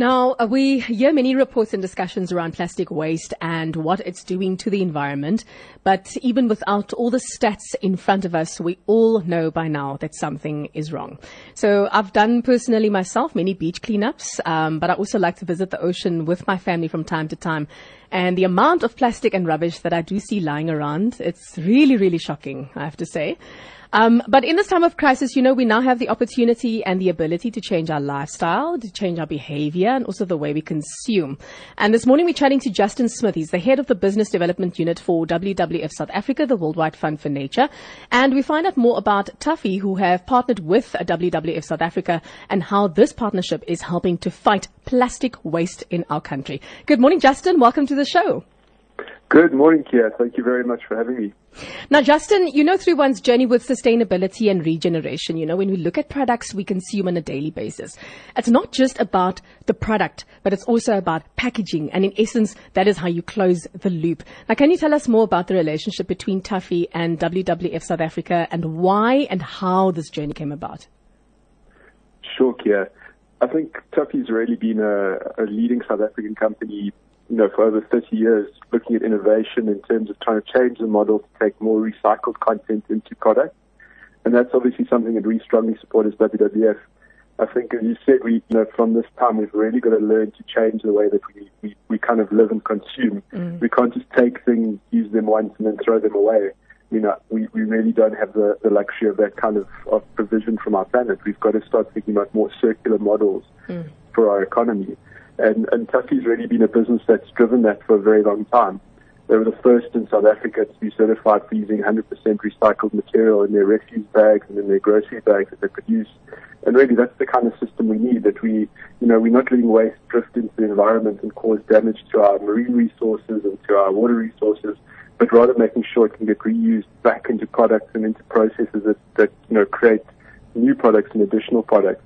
Now, uh, we hear many reports and discussions around plastic waste and what it's doing to the environment. But even without all the stats in front of us, we all know by now that something is wrong. So I've done personally myself many beach cleanups, um, but I also like to visit the ocean with my family from time to time. And the amount of plastic and rubbish that I do see lying around, it's really, really shocking, I have to say. Um, but in this time of crisis, you know, we now have the opportunity and the ability to change our lifestyle, to change our behavior, and also the way we consume. And this morning we're chatting to Justin Smith. He's the head of the business development unit for WWF South Africa, the Worldwide Fund for Nature. And we find out more about Tuffy, who have partnered with WWF South Africa, and how this partnership is helping to fight plastic waste in our country. Good morning, Justin. Welcome to the show. Good morning, Kia. Thank you very much for having me. Now, Justin, you know, through one's journey with sustainability and regeneration, you know, when we look at products we consume on a daily basis, it's not just about the product, but it's also about packaging. And in essence, that is how you close the loop. Now, can you tell us more about the relationship between Tuffy and WWF South Africa and why and how this journey came about? Sure, Kia. I think Tuffy's really been a, a leading South African company you know, for over 30 years, looking at innovation in terms of trying to change the model to take more recycled content into products. And that's obviously something that we strongly support as WWF. I think, as you said, we, you know, from this time, we've really got to learn to change the way that we, we, we kind of live and consume. Mm. We can't just take things, use them once, and then throw them away. You know, we, we really don't have the, the luxury of that kind of, of provision from our planet. We've got to start thinking about more circular models mm. for our economy. And, and Tuffy's really been a business that's driven that for a very long time. They were the first in South Africa to be certified for using 100% recycled material in their refuse bags and in their grocery bags that they produce. And really, that's the kind of system we need. That we, you know, we're not letting waste drift into the environment and cause damage to our marine resources and to our water resources, but rather making sure it can get reused back into products and into processes that, that you know, create new products and additional products.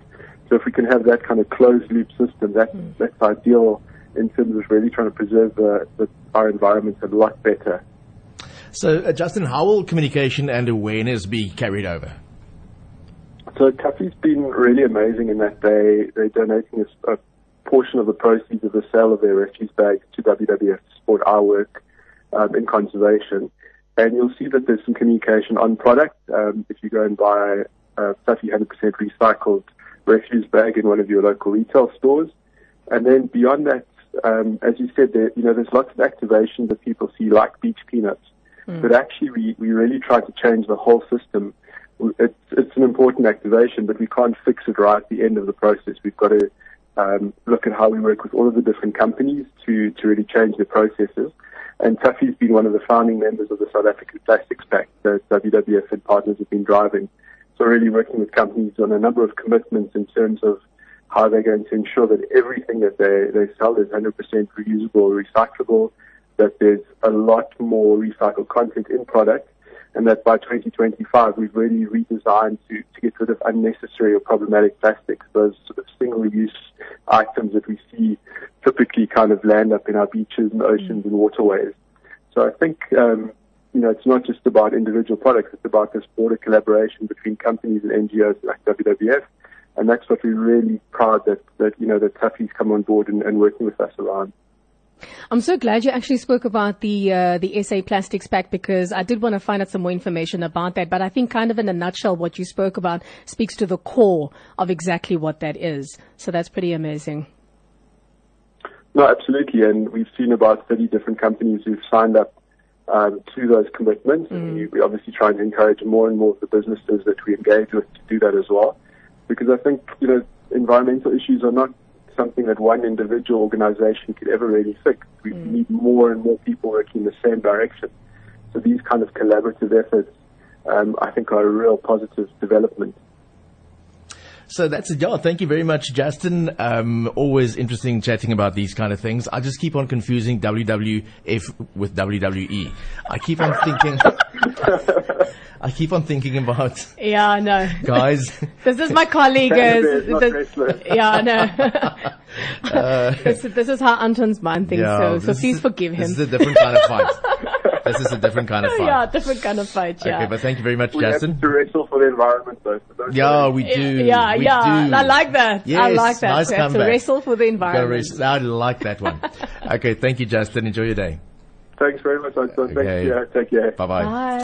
So if we can have that kind of closed loop system, that, mm. that's ideal in terms of really trying to preserve the, the, our environment a lot better. So, uh, Justin, how will communication and awareness be carried over? So, Tuffy's been really amazing in that they, they're donating a, a portion of the proceeds of the sale of their refuse bags to WWF to support our work um, in conservation. And you'll see that there's some communication on product. Um, if you go and buy uh, 100% recycled refuse bag in one of your local retail stores. And then beyond that, um, as you said, there, you know, there's lots of activations that people see, like beach cleanups. Mm. But actually, we, we really try to change the whole system. It's, it's an important activation, but we can't fix it right at the end of the process. We've got to um, look at how we work with all of the different companies to, to really change the processes. And Tuffy's been one of the founding members of the South African Plastics Pact that WWF and partners have been driving. So really working with companies on a number of commitments in terms of how they're going to ensure that everything that they, they sell is 100% reusable or recyclable, that there's a lot more recycled content in product, and that by 2025 we've really redesigned to, to get rid of unnecessary or problematic plastics, those sort of single-use items that we see typically kind of land up in our beaches and oceans and waterways. So I think um, you know, it's not just about individual products, it's about this broader collaboration between companies and NGOs like WWF. And that's what we're really proud that, that you know, that Tuffy's come on board and, and working with us around. I'm so glad you actually spoke about the uh, the SA Plastics Pact because I did want to find out some more information about that. But I think, kind of in a nutshell, what you spoke about speaks to the core of exactly what that is. So that's pretty amazing. No, absolutely. And we've seen about 30 different companies who've signed up um, to those commitments. Mm. We, we obviously try and encourage more and more of the businesses that we engage with to do that as well. Because I think, you know, environmental issues are not something that one individual organization could ever really fix. We mm. need more and more people working in the same direction. So these kind of collaborative efforts, um, I think, are a real positive development. So that's it. Yeah, thank you very much, Justin. Um, always interesting chatting about these kind of things. I just keep on confusing WWF with WWE. I keep on thinking. I keep on thinking about. Yeah, no. Guys. this is my colleague. Is, yeah, no. uh, this, this, is how Anton's mind thinks yeah, so. So please is, forgive him. This is a different kind of fight. This is a different kind of fight. yeah, different kind of fight. Yeah. Okay, but thank you very much, We have Justin. to wrestle for the environment, though. So don't Yeah, we do. Yeah, we yeah, do. I like that. I like that. nice We have to wrestle for the environment. I like that one. okay, thank you, Justin. Enjoy your day. Thanks very much, Anton. Thank Okay. you. Take care. Bye bye. Bye.